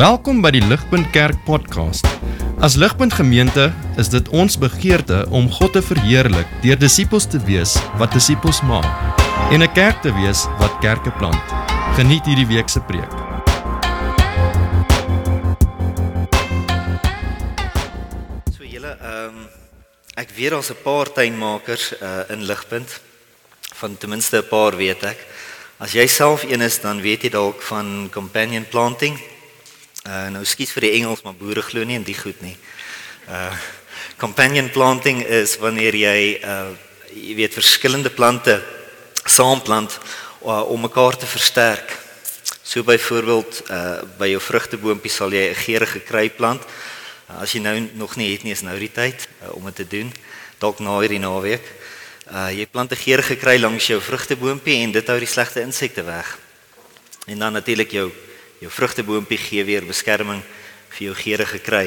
Welkom by die Ligpunt Kerk podcast. As Ligpunt Gemeente is dit ons begeerte om God te verheerlik deur disippels te wees wat disippels maak en 'n kerk te wees wat kerke plant. Geniet hierdie week se preek. So julle ehm um, ek weet daar's 'n paar tuinmakers uh, in Ligpunt van ten minste 'n paar weet ek. As jy self een is, dan weet jy dalk van companion planting. Uh nou skiet vir die Engels, maar boere glo nie in die goed nie. Uh companion planting is wanneer jy uh jy weet verskillende plante saamplant uh, om mekaar te versterk. So byvoorbeeld uh by jou vrugteboontjie sal jy 'n geurende kry plant. Uh, as jy nou nog nie het nie, is nou die tyd uh, om dit te doen. Dalk na hierdie naweek. Uh jy plant 'n geurende kry langs jou vrugteboontjie en dit hou die slegte insekte weg. En dan natuurlik jou jou vrugteboontjie gee weer beskerming vir jou geurende kry.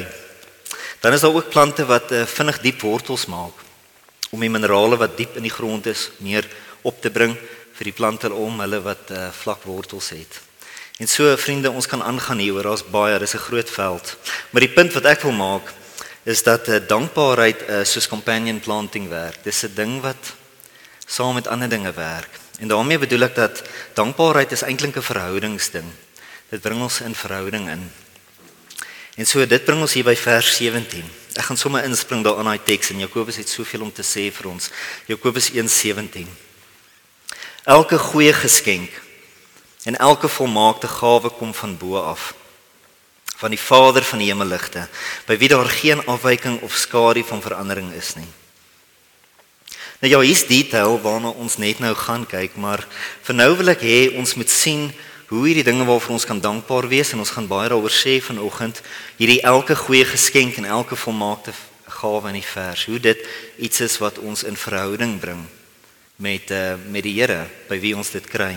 Dan is daar ook plante wat uh, vinnig diep wortels maak om die minerale wat diep in die grond is meer op te bring vir die plante om hulle wat uh, vlak wortels het. En so vriende, ons kan aangaan hier oor, daar's baie, dis 'n groot veld. Maar die punt wat ek wil maak is dat uh, dankbaarheid uh, soos companion planting werk. Dis 'n ding wat saam met ander dinge werk. En daarmee bedoel ek dat dankbaarheid is eintlik 'n verhoudingsding. Dit bring ons in verhouding in. En so dit bring ons hier by vers 17. Ek gaan sommer inspring daar in daai teks en Jakobus het soveel om te sê vir ons. Jakobus 1:17. Elke goeie geskenk en elke volmaakte gawe kom van bo af van die Vader van die hemeligte by wie daar geen afwyking of skadu van verandering is nie. Nou ja, hier's detail waarna ons net nou gaan kyk, maar vir nou wil ek hê ons moet sien hoe hierdie dinge waarvoor ons kan dankbaar wees en ons gaan baie daaroor sê vanoggend, hierdie elke goeie geskenk en elke volmaakte gawe in die vers, hoe dit iets is wat ons in verhouding bring met uh, met die Here by wie ons dit kry.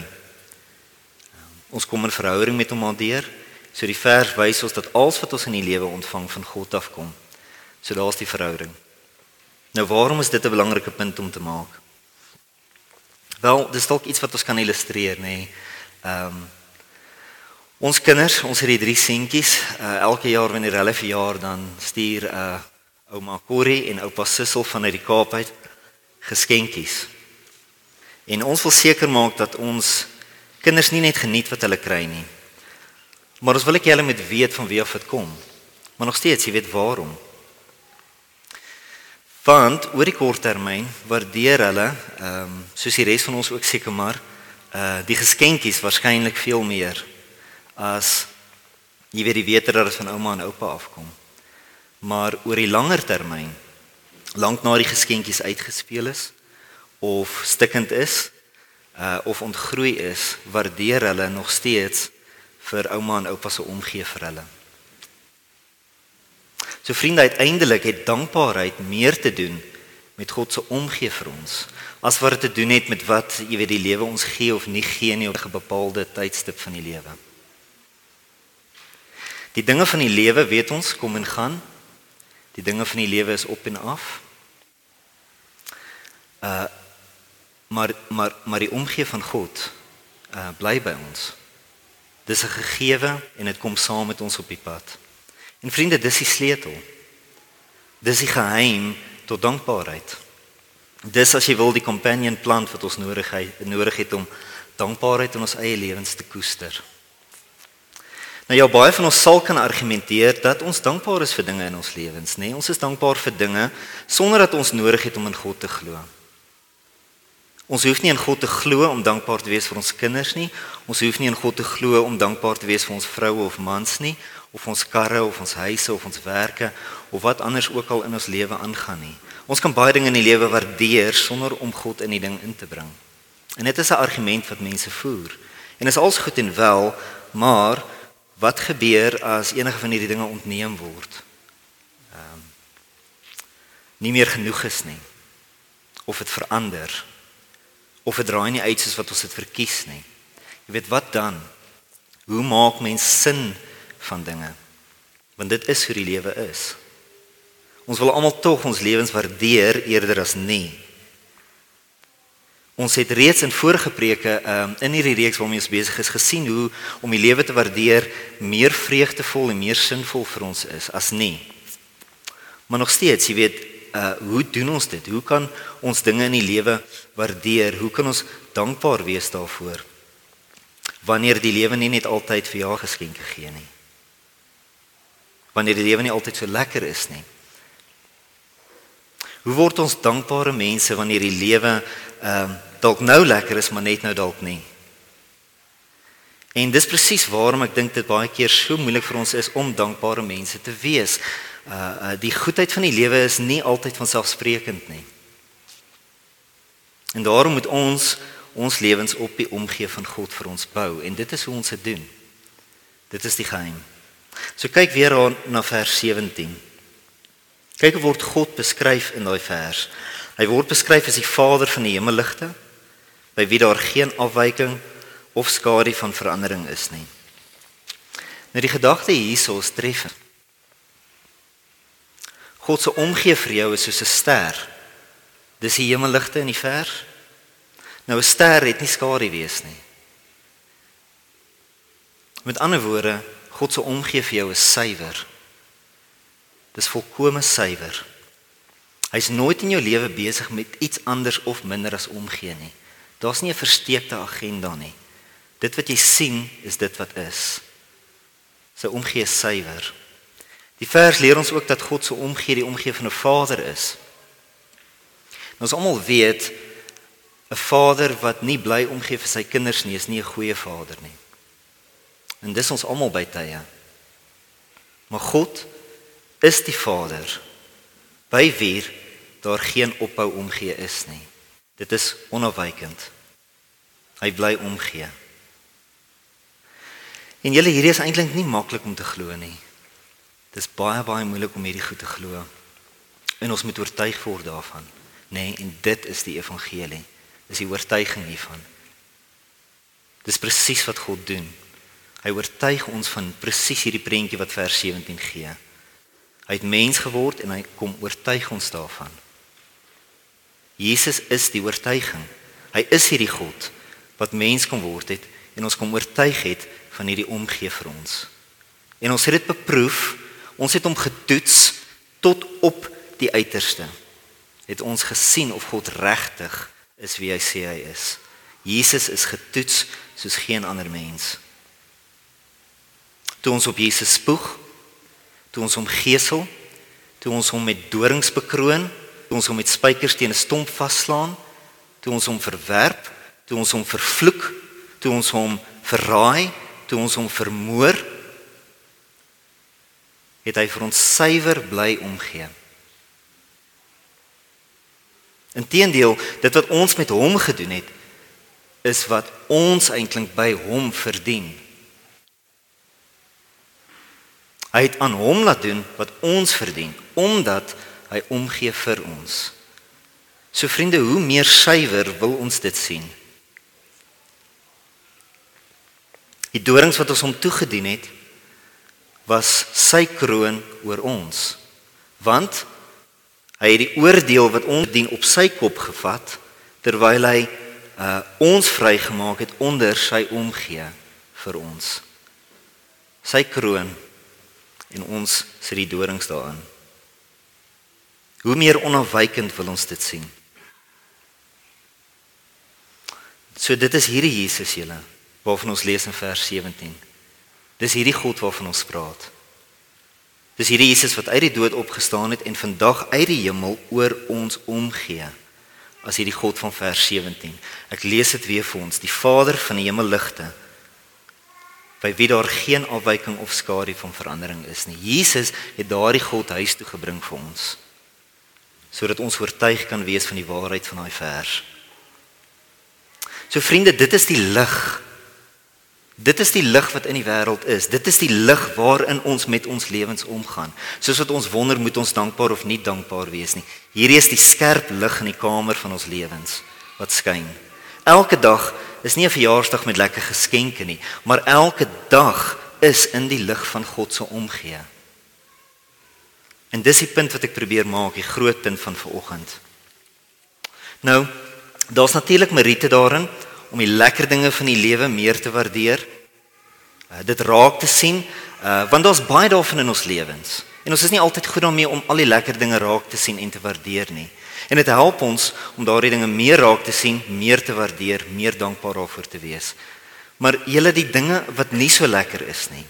Ons kom in verhouding met hom daardeur. So die vers wys ons dat alles wat ons in die lewe ontvang van God afkom. So daar's die verhouding. Nou waarom is dit 'n belangrike punt om te maak? Wel, dis dalk iets wat ons kan illustreer, nê. Nee. Ehm um, Ons kinders, ons het die drie seentjies, uh, elke jaar wanneer hulle verjaar dan stuur uh ouma Corrie en oupa Sissel vanuit die Kaap uit geskenkies. En ons wil seker maak dat ons kinders nie net geniet wat hulle kry nie. Maar ons wil ek hulle moet weet van wie af dit kom. Maar nog steeds, jy weet waarom. Want oor die kort termyn waardeer hulle, ehm um, soos die res van ons ook seker maar, uh die geskenkies waarskynlik veel meer as jy weet die weter dat dit van ouma en oupa afkom. Maar oor die langer termyn, lank na die geskenkies uitgespeel is, of stikkend is uh of ontgroei is, waardeer hulle nog steeds vir ouma en oupa se omgee vir hulle. So vriende, uiteindelik het dankbaarheid meer te doen met God se omgee vir ons as wat dit te doen het met wat jy weet die lewe ons gee of nie gee nie op 'n bepaalde tydstip van die lewe. Die dinge van die lewe, weet ons, kom en gaan. Die dinge van die lewe is op en af. Uh maar maar maar die omgee van God uh bly by ons. Dis 'n gegewe en dit kom saam met ons op die pad. En vriende, dis die sleutel. Dis die geheim tot dankbaarheid. Dis as jy wil die companion plant wat ons nodig het, nodig het om dankbaarheid in ons eie lewens te koester. Nou ja, baie van ons sal kan argumenteer dat ons dankbaar is vir dinge in ons lewens, nê? Nee, ons is dankbaar vir dinge sonder dat ons nodig het om in God te glo. Ons hoef nie in God te glo om dankbaar te wees vir ons kinders nie. Ons hoef nie in God te glo om dankbaar te wees vir ons vroue of mans nie, of ons karre of ons huise of ons werke of wat anders ook al in ons lewe aangaan nie. Ons kan baie dinge in die lewe waardeer sonder om God in die ding in te bring. En dit is 'n argument wat mense voer. En is alles goed en wel, maar wat gebeur as enige van hierdie dinge ontneem word? Ehm um, nie meer genoeg is nie. Of dit verander of dit draai nie uit soos wat ons dit verkies nie. Jy weet wat dan? Hoe maak mens sin van dinge? Want dit is hoe die lewe is. Ons wil almal tog ons lewens waardeer eerder as nie. Ons het reeds in vorige preke um, in hierdie reeks waarmee ons besig is gesien hoe om die lewe te waardeer meer vreugdevol en meer sinvol vir ons is as nie. Maar nog steeds, jy weet, uh hoe doen ons dit? Hoe kan ons dinge in die lewe waardeer? Hoe kan ons dankbaar wees daarvoor? Wanneer die lewe nie net altyd vir jou geskenke gee nie. Wanneer die lewe nie altyd so lekker is nie. Hoe word ons dankbare mense wanneer die lewe ehm uh, dalk nou lekker is, maar net nou dalk nie. En dis presies waarom ek dink dit baie keer so moeilik vir ons is om dankbare mense te wees. Uh, uh die goedheid van die lewe is nie altyd van selfsprekend nie. En daarom moet ons ons lewens op die omgee van God vir ons bou en dit is hoe ons dit doen. Dit is die geheim. So kyk weer na vers 17. Kyk hoe word God beskryf in daai vers. Hy word beskryf as die Vader van die hemelligte by wie daar geen afwyking of skadu van verandering is nie. Nou die gedagte hierso is treffend. God se omgee vir jou is soos 'n ster. Dis die hemelligte in die vers. Nou 'n ster het nie skadu wees nie. Met ander woorde, God se omgee vir jou is suiwer. Dis volkome suiwer. Hy's nooit in jou lewe besig met iets anders of minder as omgee nie. Daar's nie 'n versteekte agenda nie. Dit wat jy sien is dit wat is. Sy omgee is suiwer. Die vers leer ons ook dat God se omgee die omgee van 'n Vader is. Ons almal weet 'n Vader wat nie bly omgee vir sy kinders nie, is nie 'n goeie Vader nie. En dis ons almal by tye. Maar God is die Vader by wie daar geen ophou omgee is nie. Dit is onafwykend. Hy bly omgee. En julle hierdie is eintlik nie maklik om te glo nie. Dit is baie baie moeilik om hierdie goed te glo. En ons moet oortuig word daarvan, nee, en dit is die evangelie. Dis die oortuiging hiervan. Dis presies wat God doen. Hy oortuig ons van presies hierdie prentjie wat vers 17 gee. Hy het mens geword en hy kom oortuig ons daarvan. Jesus is die oortuiging. Hy is hierdie God wat mens kom word het en ons kom oortuig het van hierdie omgee vir ons. En ons het dit beproef. Ons het hom getoets tot op die uiterste. Het ons gesien of God regtig is wie hy sê hy is. Jesus is getoets soos geen ander mens. Toe ons op Jesus spoeg, toe ons hom gesel, toe ons hom met dorings bekroon, toe ons hom met spykers teen 'n stomp vaslaan, toe ons hom verwerp, toe ons hom vervloek, toe ons hom verraai, toe ons hom vermoor, het hy vir ons suiwer bly omgee. Inteendeel, dit wat ons met hom gedoen het, is wat ons eintlik by hom verdien. Hy het aan hom laat doen wat ons verdien, omdat hy omgee vir ons. So vriende, hoe meer suiwer wil ons dit sien? Die dorings wat ons hom toegedien het, was sy kroon oor ons. Want hy het die oordeel wat ons dien op sy kop gevat terwyl hy uh, ons vrygemaak het onder sy omgee vir ons. Sy kroon en ons sit die dorings daarin. Hoe meer onafwykend wil ons dit sien. So dit is hierdie Jesus julle waarvan ons lees in vers 17. Dis hierdie God waarvan ons praat. Dis hierdie Jesus wat uit die dood opgestaan het en vandag uit die hemel oor ons omgee. As hierdie God van vers 17. Ek lees dit weer vir ons. Die Vader van die hemelligte by wie daar geen afwyking of skadu van verandering is nie. Jesus het daardie God huis toe gebring vir ons sodat ons oortuig kan wees van die waarheid van daai vers. So vriende, dit is die lig. Dit is die lig wat in die wêreld is. Dit is die lig waarin ons met ons lewens omgaan. Soos wat ons wonder moet ons dankbaar of nie dankbaar wees nie. Hierdie is die skerp lig in die kamer van ons lewens wat skyn. Elke dag is nie 'n verjaarsdag met lekker geskenke nie, maar elke dag is in die lig van God se omgee. En dis die punt wat ek probeer maak, die groot punt van vanoggend. Nou, Daar's natuurlik meriete daarin om die lekker dinge van die lewe meer te waardeer. Uh, dit raak te sien, uh, want daar's baie daarvan in ons lewens. En ons is nie altyd goed daarmee om al die lekker dinge raak te sien en te waardeer nie. En dit help ons om daardie dinge meer raak te sien, meer te waardeer, meer dankbaar daarvoor te wees. Maar julle die dinge wat nie so lekker is nie,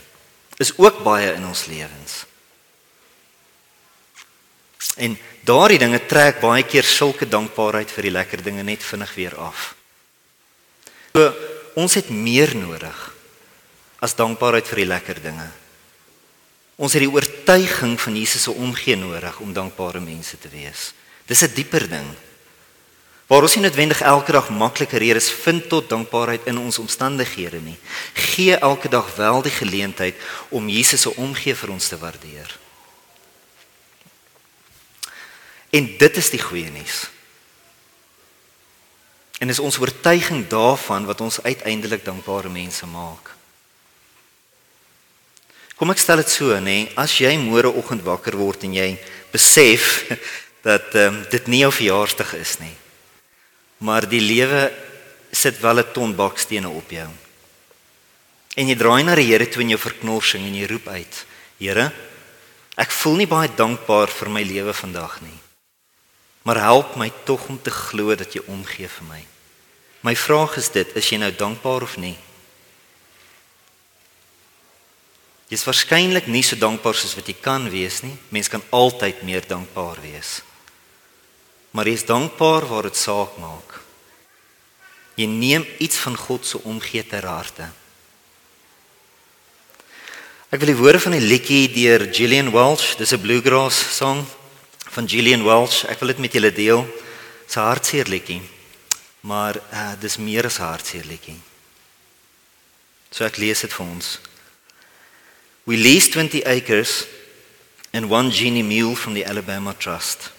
is ook baie in ons lewens. En daardie dinge trek baie keer sulke dankbaarheid vir die lekker dinge net vinnig weer af. So ons het meer nodig as dankbaarheid vir die lekker dinge. Ons het die oortuiging van Jesus se omgee nodig om dankbare mense te wees. Dis 'n dieper ding. Waar ons nie noodwendig elke dag maklike redes vind tot dankbaarheid in ons omstandighede nie. Gee elke dag wel die geleentheid om Jesus se omgee vir ons te waardeer. En dit is die goeie nuus. En is ons oortuiging daarvan wat ons uiteindelik dankbare mense maak. Kom ek stel dit so, nê, as jy môre oggend wakker word en jy besef dat um, dit nie jou verjaarsdag is nie. Maar die lewe sit wel 'n ton bakstene op jou. En jy draai na die Here toe in jou verknorsing en jy roep uit: Here, ek voel nie baie dankbaar vir my lewe vandag nie. Maar help my tog om te glo dat jy omgee vir my. My vraag is dit, is jy nou dankbaar of nie? Jy's waarskynlik nie so dankbaar soos wat jy kan wees nie. Mens kan altyd meer dankbaar wees maar jy is dankbaar waar dit saak maak. Jy neem iets van God se omgee ter harte. Ek wil die woorde van 'n liedjie deur Gillian Welch, dis 'n bluegrass song van Gillian Welch. Ek wil dit met julle deel. Dis 'n hartseer liedjie. Maar uh, dis meer as 'n hartseer liedjie. So ek lees dit vir ons. We leased 20 acres and one genie mule from the Alabama Trust.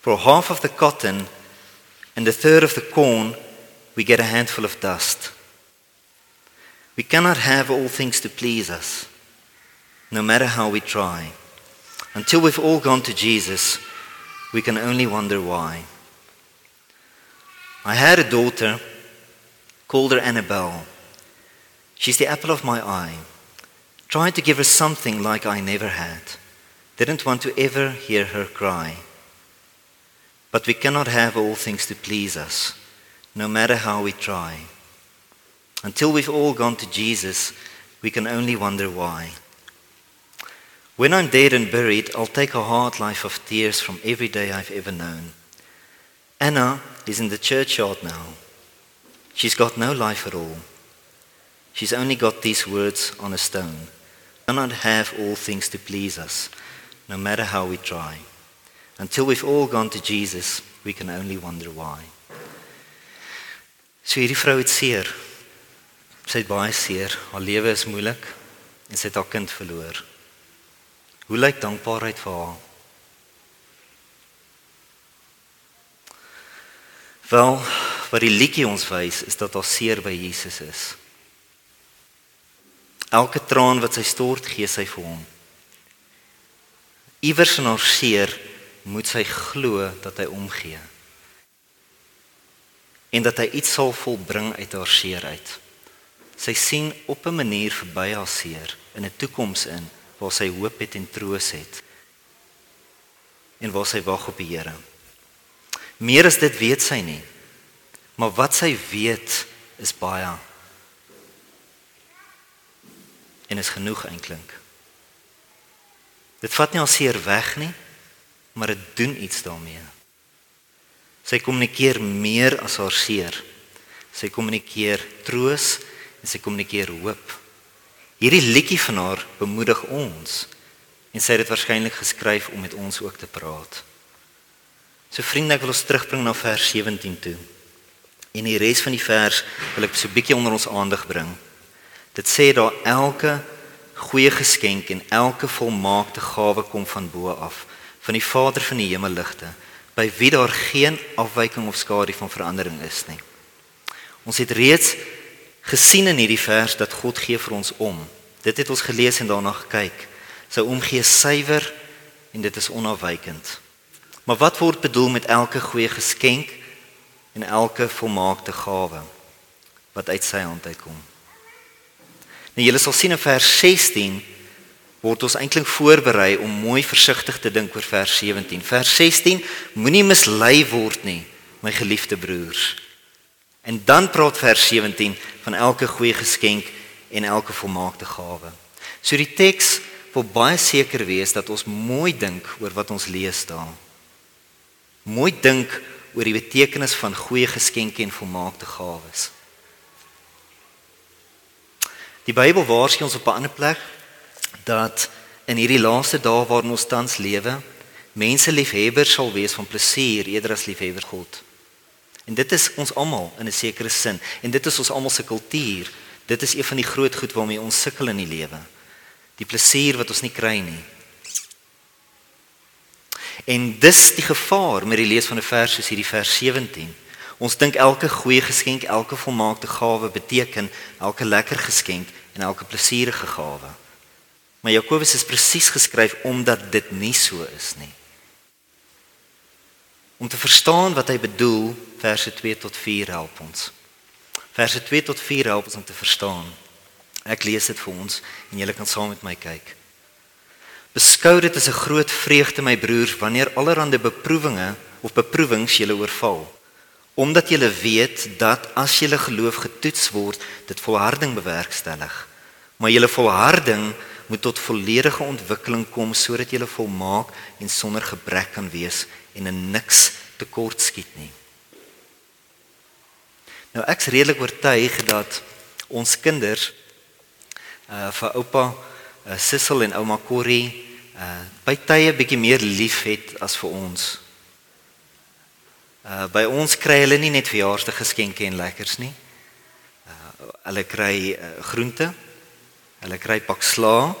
For half of the cotton and a third of the corn, we get a handful of dust. We cannot have all things to please us, no matter how we try. Until we've all gone to Jesus, we can only wonder why. I had a daughter, called her Annabelle. She's the apple of my eye. Tried to give her something like I never had. Didn't want to ever hear her cry. But we cannot have all things to please us, no matter how we try. Until we've all gone to Jesus, we can only wonder why. When I'm dead and buried, I'll take a hard life of tears from every day I've ever known. Anna is in the churchyard now. She's got no life at all. She's only got these words on a stone. Cannot have all things to please us, no matter how we try. Until we've all gone to Jesus, we can only wonder why. So hierdie vrou het seer. Sy het baie seer. Haar lewe is moeilik en sy het haar kind verloor. Hoe lyk dankbaarheid vir haar? Wel, wat die liedjie ons wys is dat haar seer by Jesus is. Elke traan wat sy stort, gee sy vir hom. Iewers in haar seer moet sy glo dat hy omgee en dat hy iets sal volbring uit haar seer uit. Sy sien op 'n manier verby haar seer in 'n toekoms in waar sy hoop het en troos het en waar sy wag op die Here. Meer as dit weet sy nie. Maar wat sy weet is baie. En is genoeg eintlik. Dit vat nie al seer weg nie maar dit doen iets daarmee. Sy kommunikeer meer as haar seer. Sy kommunikeer troos en sy kommunikeer hoop. Hierdie liedjie van haar bemoedig ons en sy het dit waarskynlik geskryf om met ons ook te praat. So vriende, ek wil ons terugbring na vers 17 toe. En die res van die vers wil ek so 'n bietjie onder ons aandag bring. Dit sê daar elke goeie geskenk en elke volmaakte gawe kom van bo af van die Vader van die hemelligte, by wie daar geen afwyking of skadu van verandering is nie. Ons het reeds gesien in hierdie vers dat God gee vir ons om. Dit het ons gelees en daarna gekyk. Sy omgee suiwer en dit is onafwykend. Maar wat word bedoel met elke goeie geskenk en elke volmaakte gawe wat uit sy hand uitkom. Nou julle sal sien in vers 16 word ons eintlik voorberei om mooi versigtig te dink oor vers 17. Vers 16 moenie mislei word nie, my geliefde broers. En dan praat vers 17 van elke goeie geskenk en elke volmaakte gawe. So die teks wil baie seker wees dat ons mooi dink oor wat ons lees daar. Mooi dink oor die betekenis van goeie geskenke en volmaakte gawes. Die Bybel waarsku ons op 'n ander plek dat in hierdie laaste dae waarin ons tans lewe, mense liefhebbers sal wees van plesier eerder as liefhebber God. En dit is ons almal in 'n sekere sin en dit is ons almal se kultuur. Dit is een van die groot goed waarmee ons sukkel in die lewe. Die plesier wat ons nie kry nie. En dis die gevaar met die lees van 'n vers soos hierdie vers 17. Ons dink elke goeie geskenk, elke volmaakte gawe beteken elke lekker geskenk en elke plesierige gawe. Maar Jakobus is presies geskryf omdat dit nie so is nie. Om te verstaan wat hy bedoel, verse 2 tot 4 help ons. Verse 2 tot 4 help ons om te verstaan. Ek lees dit vir ons en julle kan saam met my kyk. Beskou dit as 'n groot vreugde my broers wanneer allerlei beproewinge of beproewings julle oorval omdat julle weet dat as julle geloof getoets word, dit volharding bewerkstellig. Maar julle volharding moet tot volledige ontwikkeling kom sodat julle volmaak en sonder gebrek kan wees en in niks tekort skiet nie. Nou ek's redelik oortuig dat ons kinders uh vir oupa uh, Sissel en ouma Corrie uh by tye bietjie meer lief het as vir ons. Uh by ons kry hulle nie net verjaarsdaggeskenke en lekkers nie. Uh hulle kry uh, groente. Hulle kry pak sla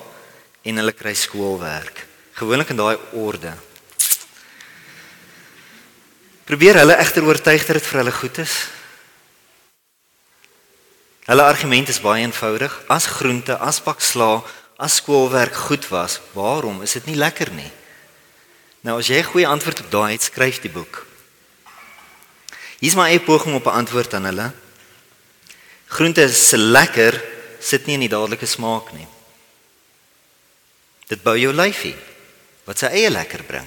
en hulle kry skoolwerk. Gewoonlik in daai orde. Probeer hulle egter oortuig dat dit vir hulle goed is. Hulle argument is baie eenvoudig. As groente, as pak sla, as skoolwerk goed was, waarom is dit nie lekker nie? Nou as jy 'n goeie antwoord op daai het, skryf die boek. Hier's my eie poging op 'n antwoord aan hulle. Groente is se lekker, sit nie in die dadelike smaak nie. Dit bou jou lyfie wat sy eie lekker bring.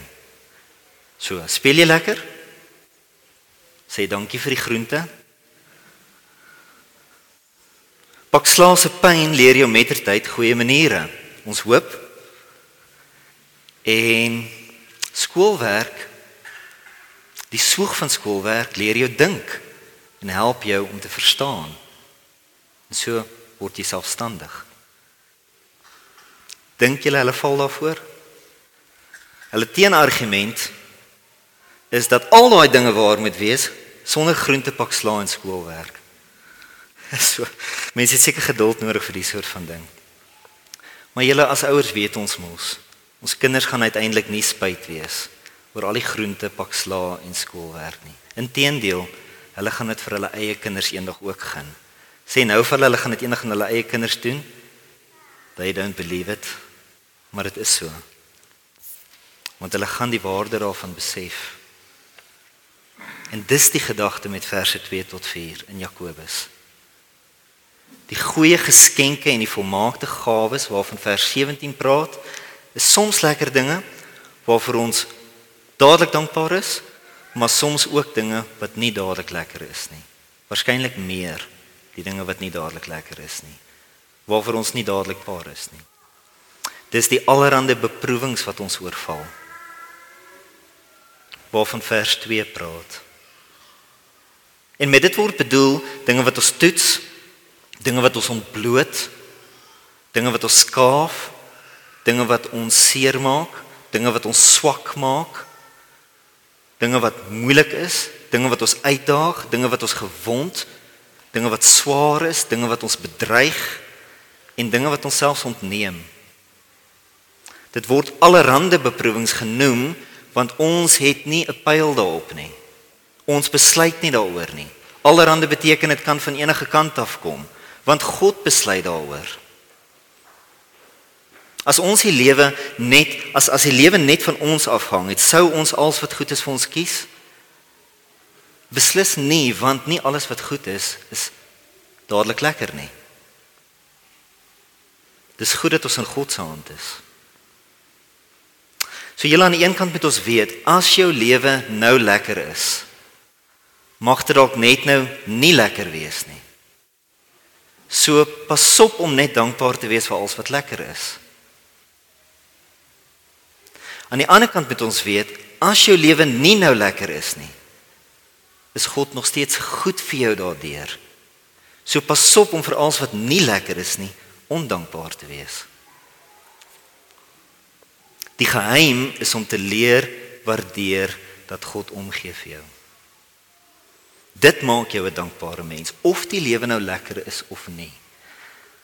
So, speel jy lekker? Sê dankie vir die groente. Pak slaas se pyn leer jou mettertyd goeie maniere. Ons hoop en skoolwerk Die soeg van skoolwerk leer jou dink en help jou om te verstaan. En so word jy selfstandig. Dink jy hulle val daarvoor? Hulle teenargument is dat al daai dinge waar moet wees sonder groentepak sla in skoolwerk. So mense het seker geduld nodig vir die soort van ding. Maar julle as ouers weet ons mos, ons kinders gaan uiteindelik nie spyt wees oor al die groente, pak sla en skoolwerk nie. Inteendeel, hulle gaan dit vir hulle eie kinders eendag ook gaan. Sê nou vir hulle, hulle gaan dit eendag aan hulle eie kinders doen. They don't believe it. Maar dit is so. Want hulle gaan die waarde daarvan besef. En dis die gedagte met verse 2 tot 4 in Jakobus. Die goeie geskenke en die volmaakte gawes waarvan vers 17 praat, is soms lekker dinge waarvoor ons dadelik dankbaar is, maar soms ook dinge wat nie dadelik lekker is nie. Waarskynlik meer die dinge wat nie dadelik lekker is nie. Waarvoor ons nie dadelik paar is nie. Dis die allerhande beproewings wat ons oorval. Waarvan vers 2 praat. En met dit word bedoel dinge wat ons toets, dinge wat ons ontbloot, dinge wat ons skaaf, dinge wat ons seermaak, dinge wat ons swak maak, dinge wat moeilik is, dinge wat ons uitdaag, dinge wat ons gewond, dinge wat swaar is, dinge wat ons bedreig en dinge wat ons selfs ontneem. Dit word allerhande beproewings genoem want ons het nie 'n pyl daarop nie. Ons besluit nie daaroor nie. Allerhande beteken dit kan van enige kant af kom want God besluit daaroor. As ons die lewe net as as die lewe net van ons afhang het, sou ons als wat goed is vir ons kies? Beslis nie, want nie alles wat goed is is dadelik lekker nie. Dis goed dat ons in God se hand is. So julle aan die een kant moet ons weet, as jou lewe nou lekker is, mag dit dalk net nou nie lekker wees nie. So pas op om net dankbaar te wees vir alles wat lekker is. Aan die ander kant moet ons weet, as jou lewe nie nou lekker is nie, is God nog steeds goed vir jou daardeur. So pas op om vir alles wat nie lekker is nie, ondankbaar te wees. Die geheim is om te leer waardeer dat God omgee vir jou. Dit maak jou 'n dankbare mens of die lewe nou lekker is of nie.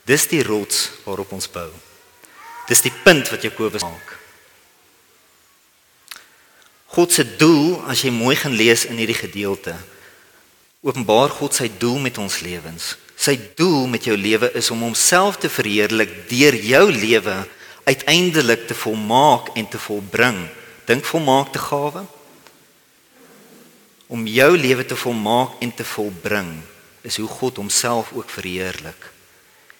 Dis die rots waarop ons bou. Dis die punt wat Jakobus maak. God se doel, as jy mooi gaan lees in hierdie gedeelte, openbaar God sy doel met ons lewens. Sy doel met jou lewe is om homself te verheerlik deur jou lewe uiteindelik te volmaak en te volbring. Dink volmaakte gawe. Om jou lewe te volmaak en te volbring is hoe God homself ook verheerlik.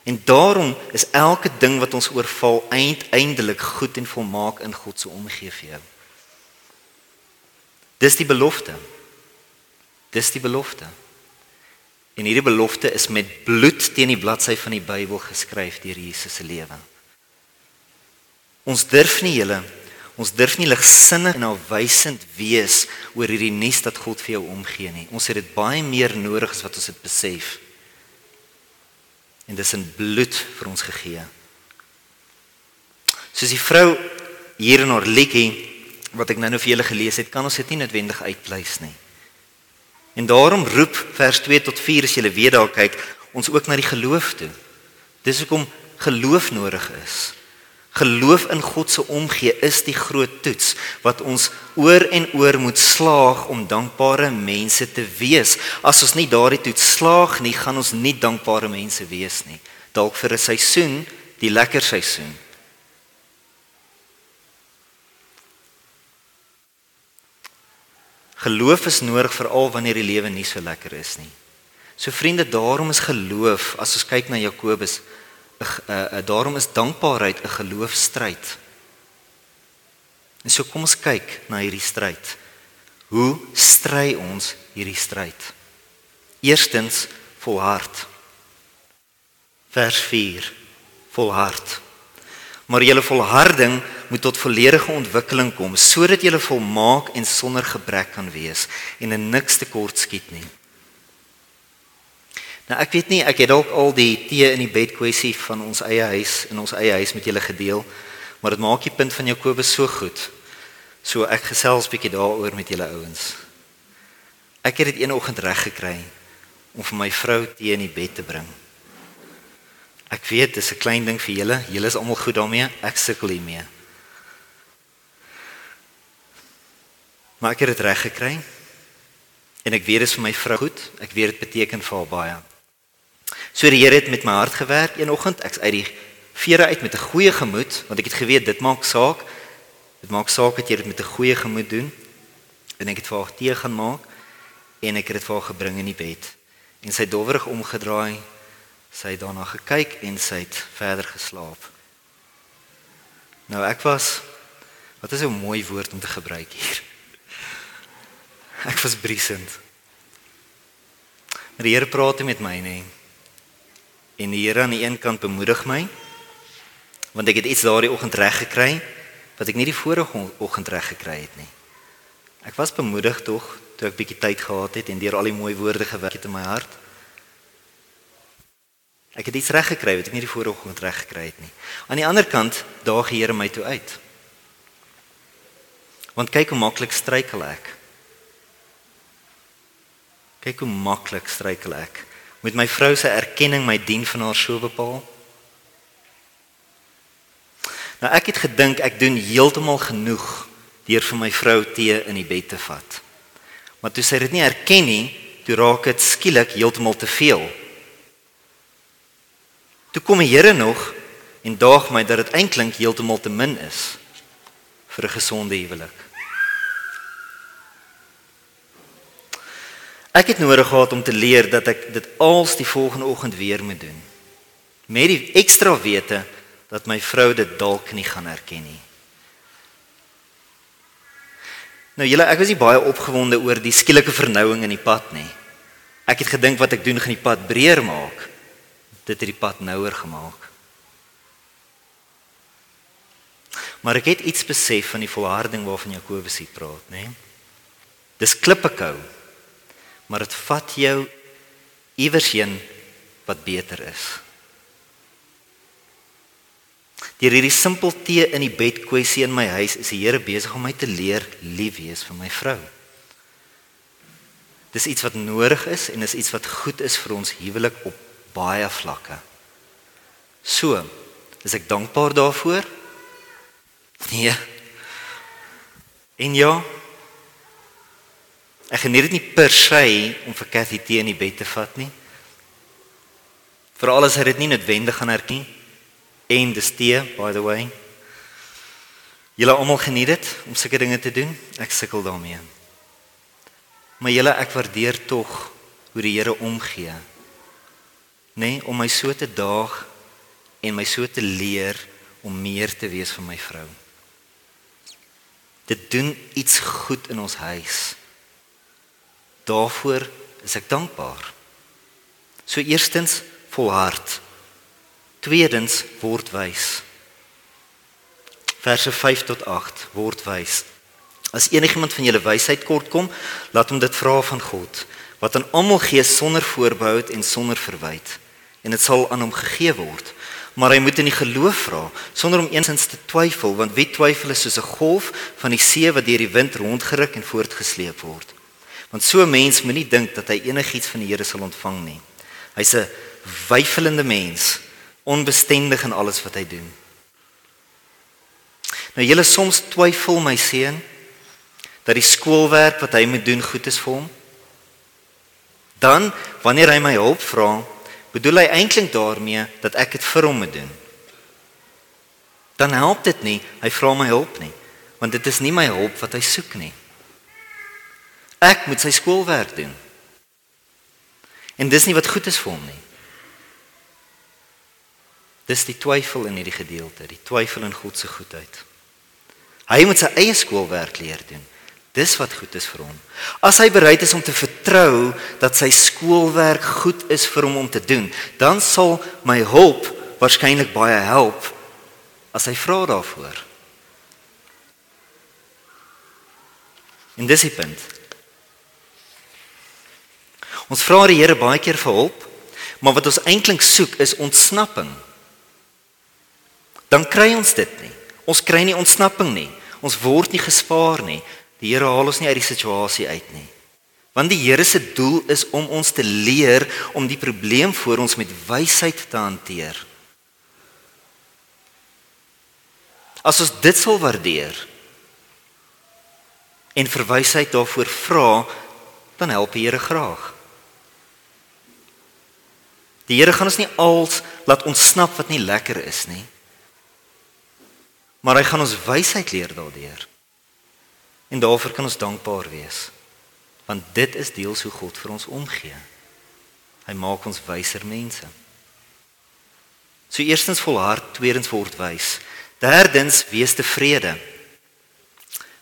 En daarom is elke ding wat ons oorval uiteindelik goed en volmaak in God se omgee vir jou. Dis die belofte. Dis die belofte. En hierdie belofte is met bloed teen die bladsy van die Bybel geskryf deur Jesus se lewe. Ons durf nie julle ons durf nie ligsinnig en alwysend wees oor hierdie nuus dat God vir jou omgee nie. Ons het dit baie meer nodig as wat ons dit besef. En dis in bloed vir ons gegee. Soos die vrou hier in haar liedjie wat ek nou-nou vir julle gelees het, kan ons dit nie noodwendig uitpleis nie. En daarom roep vers 2 tot 4 as jy weer daar kyk, ons ook na die geloof toe. Dis hoekom geloof nodig is. Geloof in God se omgee is die groot toets wat ons oor en oor moet slaag om dankbare mense te wees. As ons nie daardie toets slaag nie, gaan ons nie dankbare mense wees nie. Dalk vir 'n seisoen, die lekker seisoen. Geloof is nodig veral wanneer die lewe nie so lekker is nie. So vriende, daarom is geloof, as ons kyk na Jakobus, uh, uh, daarom is dankbaarheid 'n geloofstryd. En so kom ons kyk na hierdie stryd. Hoe stry ons hierdie stryd? Eerstens volhard. Vers 4. Volhard. Maar julle volharding moet tot volledige ontwikkeling kom sodat jy volmaak en sonder gebrek kan wees en in niks tekort skiet nie. Nou ek weet nie, ek het dalk al die tee in die bed kwessie van ons eie huis in ons eie huis met julle gedeel, maar dit maak die punt van Jakobus so goed. So ek gesels bietjie daaroor met julle ouens. Ek het dit een oggend reg gekry om vir my vrou tee in die bed te bring. Ek weet dis 'n klein ding vir julle. Julle is almal goed daarmee. Ek sukkel hiermee. Maar ek het dit reg gekry. En ek weet dit is vir my vrou goed. Ek weet dit beteken vir haar baie. So die Here het met my hart gewerk een oggend. Ek's uit die vere uit met 'n goeie gemoed want ek het geweet dit maak saak. Dit maak saak dat jy dit met 'n goeie gemoed doen. En ek het vir haar tee gaan maak en ek het dit vir haar gebring in die bed. En sy het dowwerig omgedraai. Sy het daarna gekyk en sy het verder geslaap. Nou ek was wat is 'n mooi woord om te gebruik hier. Ek was briesend. Maar die Here praat met my nê. En die Here aan die een kant bemoedig my want ek het iets daardie oggend reg gekry wat ek nie die vorige oggend reg gekry het nie. Ek was bemoedig tog toe ek bietjie tyd gehad het en deur al die mooi woorde gewerk het in my hart. Ek het iets reg gekry wat ek nie die vorige oggend reg gekry het nie. Aan die ander kant daag die Here my toe uit. Want kyk hoe maklik struikel ek. Kyk hoe maklik struikel ek. Met my vrou se erkenning my dien van haar so bepaal. Nou ek het gedink ek doen heeltemal genoeg deur vir my vrou tee in die bed te vat. Maar toe sy dit nie erken nie, toe raak dit skielik heeltemal te veel. Toe kom die Here nog en daag my dat dit eintlik heeltemal te min is vir 'n gesonde huwelik. Ek het nodig gehad om te leer dat ek dit als die volgende oggend weer moet doen. Met die ekstra wete dat my vrou dit dalk nie gaan herken nie. Nou julle, ek was nie baie opgewonde oor die skielike vernouing in die pad nie. Ek het gedink wat ek doen gaan die pad breër maak. Dit het die pad nouer gemaak. Maar ek het iets besef van die volharding waarvan Jakobus hier praat, nê? Dis klippekou. Maar dit vat jou iewers heen wat beter is. Deur hierdie simpel tee in die bed kwessie in my huis is die Here besig om my te leer lief wees vir my vrou. Dis iets wat nodig is en is iets wat goed is vir ons huwelik op baie vlakke. So, is ek dankbaar daarvoor? Nee. En ja. Ek geniet dit nie per se om vir Cathy tee in die bed te vat nie. Veral as hy dit nie noodwendig gaan herken en dis tee by the way. Julle almal geniet dit om sulke dinge te doen. Ek sukkel daarmee. Maar julle ek waardeer tog hoe die Here omgee. Nê, nee, om my so te daag en my so te leer om meer te wees vir my vrou. Dit doen iets goed in ons huis. Daarvoor is ek dankbaar. So eerstens volhard. Tweedens word wys. Verse 5 tot 8 word wys. As enigiemand van julle wysheid kort kom, laat hom dit vra van God, wat aan almal gee sonder voorbehou en sonder verwyte, en dit sal aan hom gegee word. Maar hy moet in die geloof vra, sonder om eensins te twyfel, want wie twyfel is soos 'n golf van die see wat deur die wind rondgeruk en voortgesleep word. Want so 'n mens moenie dink dat hy enigiets van die Here sal ontvang nie. Hy's 'n weifelende mens, onbestendig in alles wat hy doen. Nou julle soms twyfel my seun dat die skoolwerk wat hy moet doen goed is vir hom. Dan wanneer hy my hulp vra, bedoel hy eintlik daarmee dat ek dit vir hom moet doen. Dan help dit nie hy vra my hulp nie, want dit is nie my hulp wat hy soek nie. Ek moet sy skoolwerk doen. En dis nie wat goed is vir hom nie. Dis die twyfel in hierdie gedeelte, die twyfel in God se goedheid. Hy moet sy eie skoolwerk leer doen. Dis wat goed is vir hom. As hy bereid is om te vertrou dat sy skoolwerk goed is vir hom om te doen, dan sal my hulp waarskynlik baie help as hy vra daarvoor. En dis die punt. Ons vra die Here baie keer vir hulp, maar wat ons eintlik soek is ontsnapping. Dan kry ons dit nie. Ons kry nie ontsnapping nie. Ons word nie gespaar nie. Die Here haal ons nie uit die situasie uit nie. Want die Here se doel is om ons te leer om die probleem voor ons met wysheid te hanteer. As ons dit sal waardeer en vir wysheid daarvoor vra, dan help die Here graag. Die Here gaan ons nie als laat ontsnap wat nie lekker is nie. Maar hy gaan ons wysheid leer daardeur. En daarvoor kan ons dankbaar wees. Want dit is deels hoe God vir ons omgee. Hy maak ons wyser mense. So eerstens volhard, tweedens word wys. Derdens wees tevrede.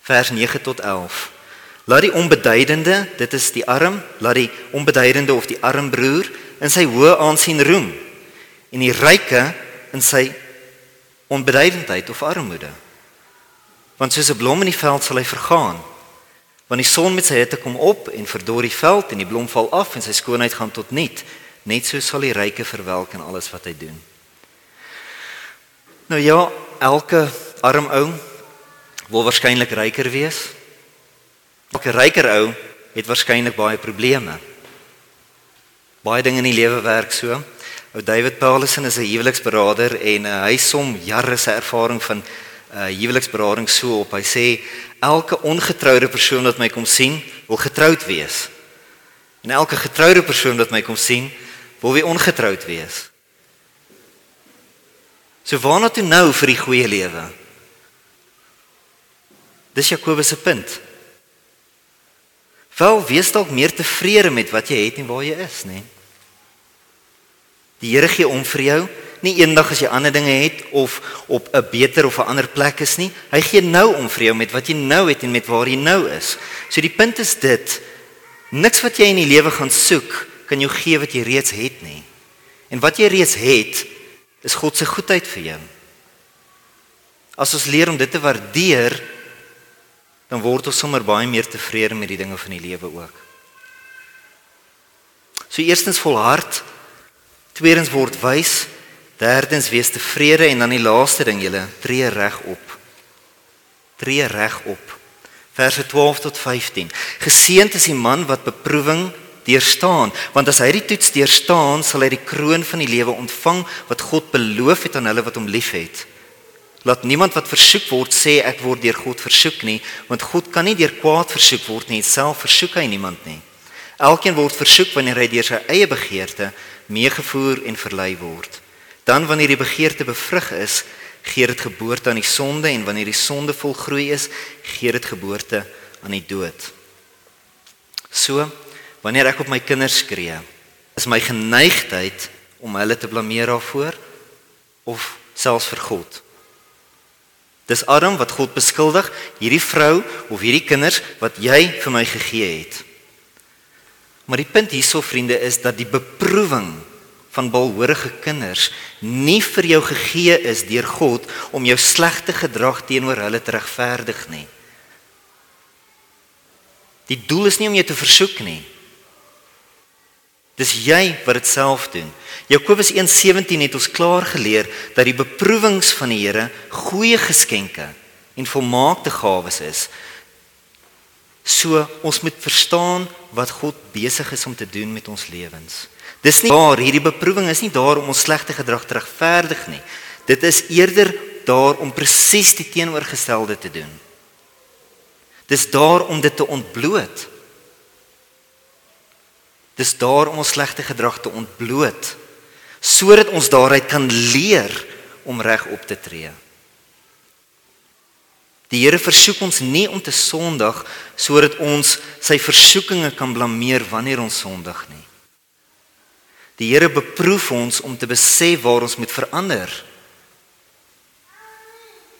Vers 9 tot 11. Laat die onbeduidende, dit is die arm, laat die onbeduidende of die arm broer in sy hoë aansien roem en die ryke in sy onbeduidendheid of armoede want soos 'n blom in die veld sal hy vergaan. Want die son met sy hitte kom op en verdor die veld en die blom val af en sy skoonheid gaan tot niet. Net so sal die ryke verwelk in alles wat hy doen. Nou ja, elke arm ou wil waarskynlik ryker wees. Elke ryker ou het waarskynlik baie probleme. Baie dinge in die lewe werk so. Ou David Paulsen is 'n huweliksberader en uh, hy som jare se ervaring van uh huweliksberading so op. Hy sê elke ongetroude persoon wat my kom sien, wil getroud wees. En elke getroude persoon wat my kom sien, wil weer ongetroud wees. So waarna toe nou vir die goeie lewe? Dis Jakobus se punt. Wel, wees dalk meer tevrede met wat jy het en waar jy is, nê? Die Here gee om vir jou, nie eendag as jy ander dinge het of op 'n beter of 'n ander plek is nie. Hy gee nou om vir jou met wat jy nou het en met waar jy nou is. So die punt is dit, niks wat jy in die lewe gaan soek kan jou gee wat jy reeds het nie. En wat jy reeds het, is God se goedheid vir jou. As ons leer om dit te waardeer, dan word ons sommer baie meer tevrede met die dinge van die lewe ook. So eerstens volhard, tweedens word wys, derdens wees tevrede en dan die laaste ding julle, tree reg op. Tree reg op. Verse 12 tot 15. Geseënd is die man wat beproewing deurstaan, want as hy die toets deurstaan, sal hy die kroon van die lewe ontvang wat God beloof het aan hulle wat hom liefhet. Laat niemand wat versoek word sê ek word deur God versoek nie, want God kan nie deur kwaad versoek word nie, self versoek hy niemand nie. Elkeen word versoek wanneer hy deur sy eie begeerte meegevoer en verlei word. Dan wanneer die begeerte bevrug is, gee dit geboorte aan die sonde en wanneer die sonde volgroei is, gee dit geboorte aan die dood. So Wanneer ek op my kinders skree, is my geneigtheid om hulle te blameer daarvoor of selfs vir God. Dis Adam wat God beskuldig, hierdie vrou of hierdie kinders wat jy vir my gegee het. Maar die punt hierso vriende is dat die beproewing van balhoorige kinders nie vir jou gegee is deur God om jou slegte gedrag teenoor hulle te regverdig nie. Die doel is nie om jou te versoek nie. Dis jy wat dit self doen. Jakobus 1:17 het ons klaar geleer dat die beproewings van die Here goeie geskenke en volmaakte gawes is. So ons moet verstaan wat God besig is om te doen met ons lewens. Dis nie daar hierdie beproewing is nie daar om ons slegte gedrag te regverdig nie. Dit is eerder daar om presies die teenoorgestelde te doen. Dis daar om dit te ontbloot. Dis daar om ons slegte gedrag te ontbloot sodat ons daaruit kan leer om reg op te tree. Die Here versoek ons nie om te sondig sodat ons sy versoekinge kan blameer wanneer ons sondig nie. Die Here beproef ons om te besef waar ons moet verander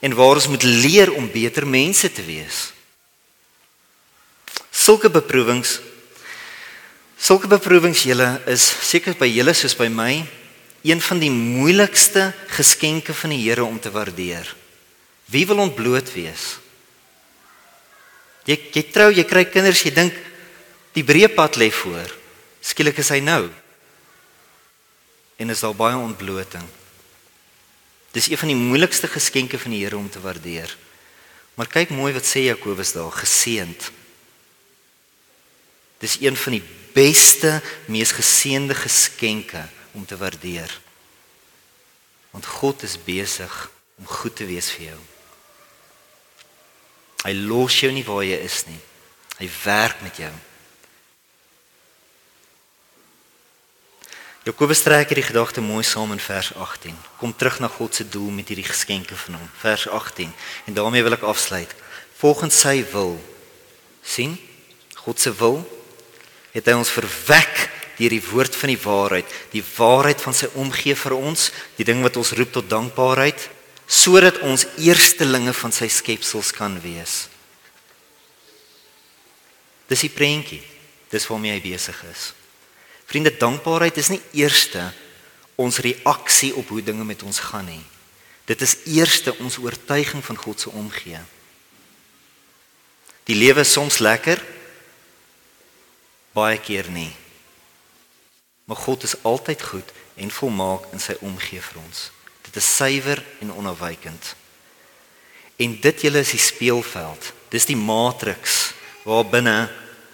en waar ons moet leer om beter mense te wees. Sulke beproewings Sulke beproewings julle is seker by julle soos by my een van die moeilikste geskenke van die Here om te waardeer. Wie wil ontbloot wees? Jy jy trou, jy kry kinders, jy dink die breë pad lê voor. Skielik is hy nou. En is al baie ontbloting. Dis een van die moeilikste geskenke van die Here om te waardeer. Maar kyk mooi wat sê Jakobus daar, geseënd. Dis een van die beste, mees geseënde geskenke om te waardeer. Want God is besig om goed te wees vir jou. Hy los jou nie waar jy is nie. Hy werk met jou. Jakobus trek hierdie gedagte mooi saam in vers 18. Kom terug na God se doel met hierdie geskenke van hom. Vers 18. En daarmee wil ek afsluit. Volgens sy wil. sien? God se wil het hy ons verwek deur die woord van die waarheid, die waarheid van sy omgee vir ons, die ding wat ons roep tot dankbaarheid, sodat ons eerstelinge van sy skepsels kan wees. Dis die prentjie. Dis waarmee hy besig is. Vriende, dankbaarheid is nie eerste ons reaksie op hoe dinge met ons gaan nie. Dit is eerste ons oortuiging van God se omgee. Die lewe is soms lekker, baie keer nie. Maar God is altyd goed en volmaak in sy omgee vir ons. Dit is suiwer en onafwykend. En dit julle is die speelveld. Dis die matriks waarbinne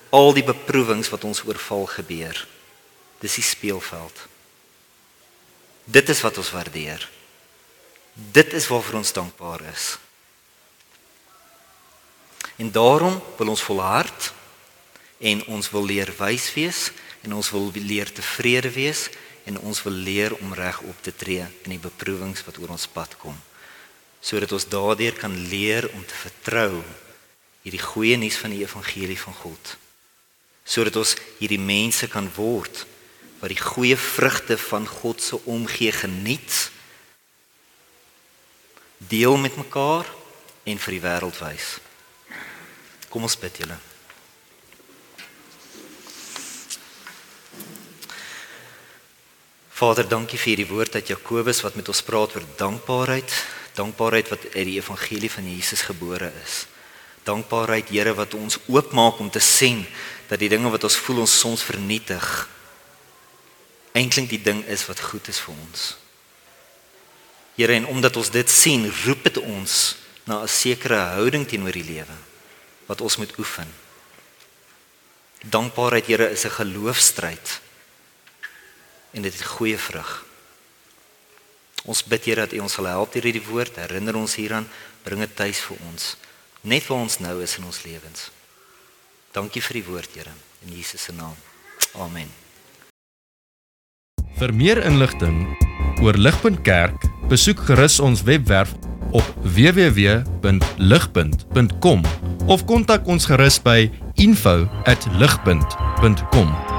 al die beproewings wat ons oorval gebeur. Dis die speelveld. Dit is wat ons waardeer. Dit is waarvoor ons dankbaar is. En daarom wil ons volhard en ons wil leer wys wees en ons wil leer tevrede wees en ons wil leer om reg op te tree in die beproewings wat oor ons pad kom sodat ons daardeur kan leer om te vertrou hierdie goeie nuus van die evangelie van God sodat ons hierdie mense kan word wat die goeie vrugte van God se omgee geniet deel met mekaar en vir die wêreld wys. Kom ons bid julle. Vader, dankie vir hierdie woord uit Jakobus wat met ons praat oor dankbaarheid, dankbaarheid wat uit die evangelie van Jesus gebore is. Dankbaarheid, Here, wat ons oopmaak om te sien dat die dinge wat ons voel ons soms vernietig, eintlik die ding is wat goed is vir ons. Here, en omdat ons dit sien, roep dit ons na 'n sekere houding teenoor die lewe wat ons moet oefen. Dankbaarheid, Here, is 'n geloofstryd en dit het goeie vrug. Ons bid Here dat U ons sal help deur hierdie woord, herinner ons hieraan, bring dit tuis vir ons, net waar ons nou is in ons lewens. Dankie vir die woord, Here, in Jesus se naam. Amen. Vir meer inligting oor Ligpunt Kerk, besoek gerus ons webwerf op www.ligpunt.com of kontak ons gerus by info@ligpunt.com